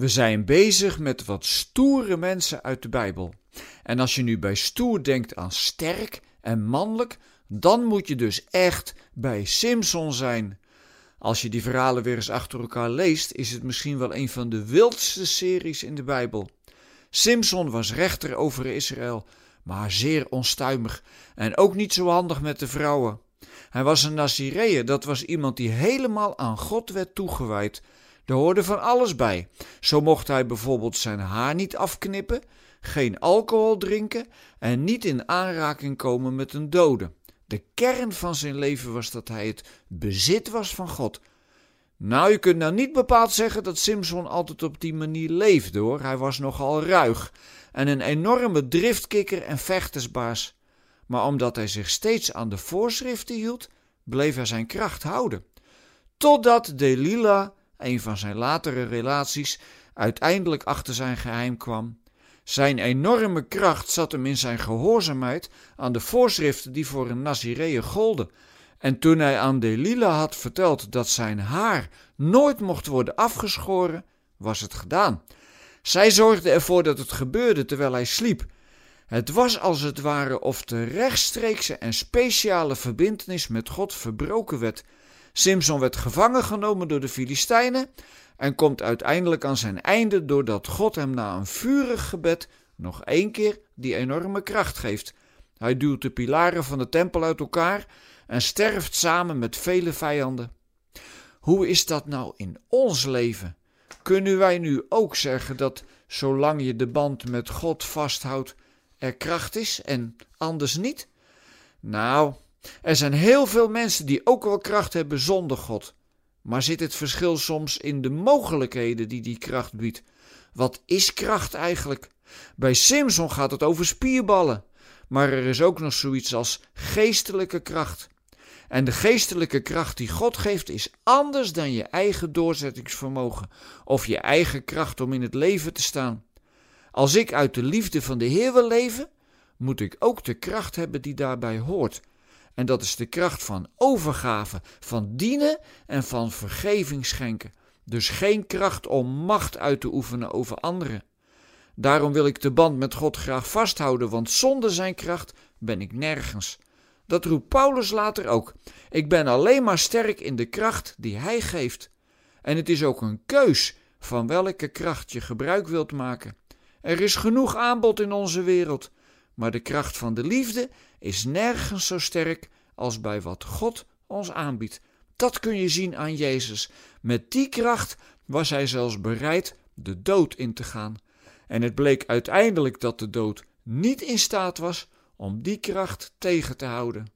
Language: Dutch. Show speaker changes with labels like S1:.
S1: We zijn bezig met wat stoere mensen uit de Bijbel. En als je nu bij stoer denkt aan sterk en mannelijk, dan moet je dus echt bij Simpson zijn. Als je die verhalen weer eens achter elkaar leest, is het misschien wel een van de wildste series in de Bijbel. Simpson was rechter over Israël, maar zeer onstuimig en ook niet zo handig met de vrouwen. Hij was een Nazireër, dat was iemand die helemaal aan God werd toegewijd. Er hoorde van alles bij. Zo mocht hij bijvoorbeeld zijn haar niet afknippen, geen alcohol drinken en niet in aanraking komen met een dode. De kern van zijn leven was dat hij het bezit was van God. Nou, je kunt nou niet bepaald zeggen dat Simpson altijd op die manier leefde hoor. Hij was nogal ruig en een enorme driftkikker en vechtersbaas. Maar omdat hij zich steeds aan de voorschriften hield, bleef hij zijn kracht houden. Totdat Delilah, een van zijn latere relaties, uiteindelijk achter zijn geheim kwam. Zijn enorme kracht zat hem in zijn gehoorzaamheid aan de voorschriften die voor een Nazireër golden. En toen hij aan Delilah had verteld dat zijn haar nooit mocht worden afgeschoren, was het gedaan. Zij zorgde ervoor dat het gebeurde terwijl hij sliep. Het was als het ware of de rechtstreekse en speciale verbintenis met God verbroken werd. Simson werd gevangen genomen door de Filistijnen en komt uiteindelijk aan zijn einde doordat God hem na een vurig gebed nog één keer die enorme kracht geeft. Hij duwt de pilaren van de tempel uit elkaar en sterft samen met vele vijanden. Hoe is dat nou in ons leven? Kunnen wij nu ook zeggen dat zolang je de band met God vasthoudt, er kracht is en anders niet? Nou, er zijn heel veel mensen die ook wel kracht hebben zonder God. Maar zit het verschil soms in de mogelijkheden die die kracht biedt? Wat is kracht eigenlijk? Bij Simpson gaat het over spierballen, maar er is ook nog zoiets als geestelijke kracht. En de geestelijke kracht die God geeft is anders dan je eigen doorzettingsvermogen of je eigen kracht om in het leven te staan. Als ik uit de liefde van de Heer wil leven, moet ik ook de kracht hebben die daarbij hoort. En dat is de kracht van overgave, van dienen en van vergeving schenken. Dus geen kracht om macht uit te oefenen over anderen. Daarom wil ik de band met God graag vasthouden, want zonder zijn kracht ben ik nergens. Dat roept Paulus later ook. Ik ben alleen maar sterk in de kracht die hij geeft. En het is ook een keus van welke kracht je gebruik wilt maken. Er is genoeg aanbod in onze wereld, maar de kracht van de liefde is nergens zo sterk als bij wat God ons aanbiedt. Dat kun je zien aan Jezus. Met die kracht was hij zelfs bereid de dood in te gaan. En het bleek uiteindelijk dat de dood niet in staat was om die kracht tegen te houden.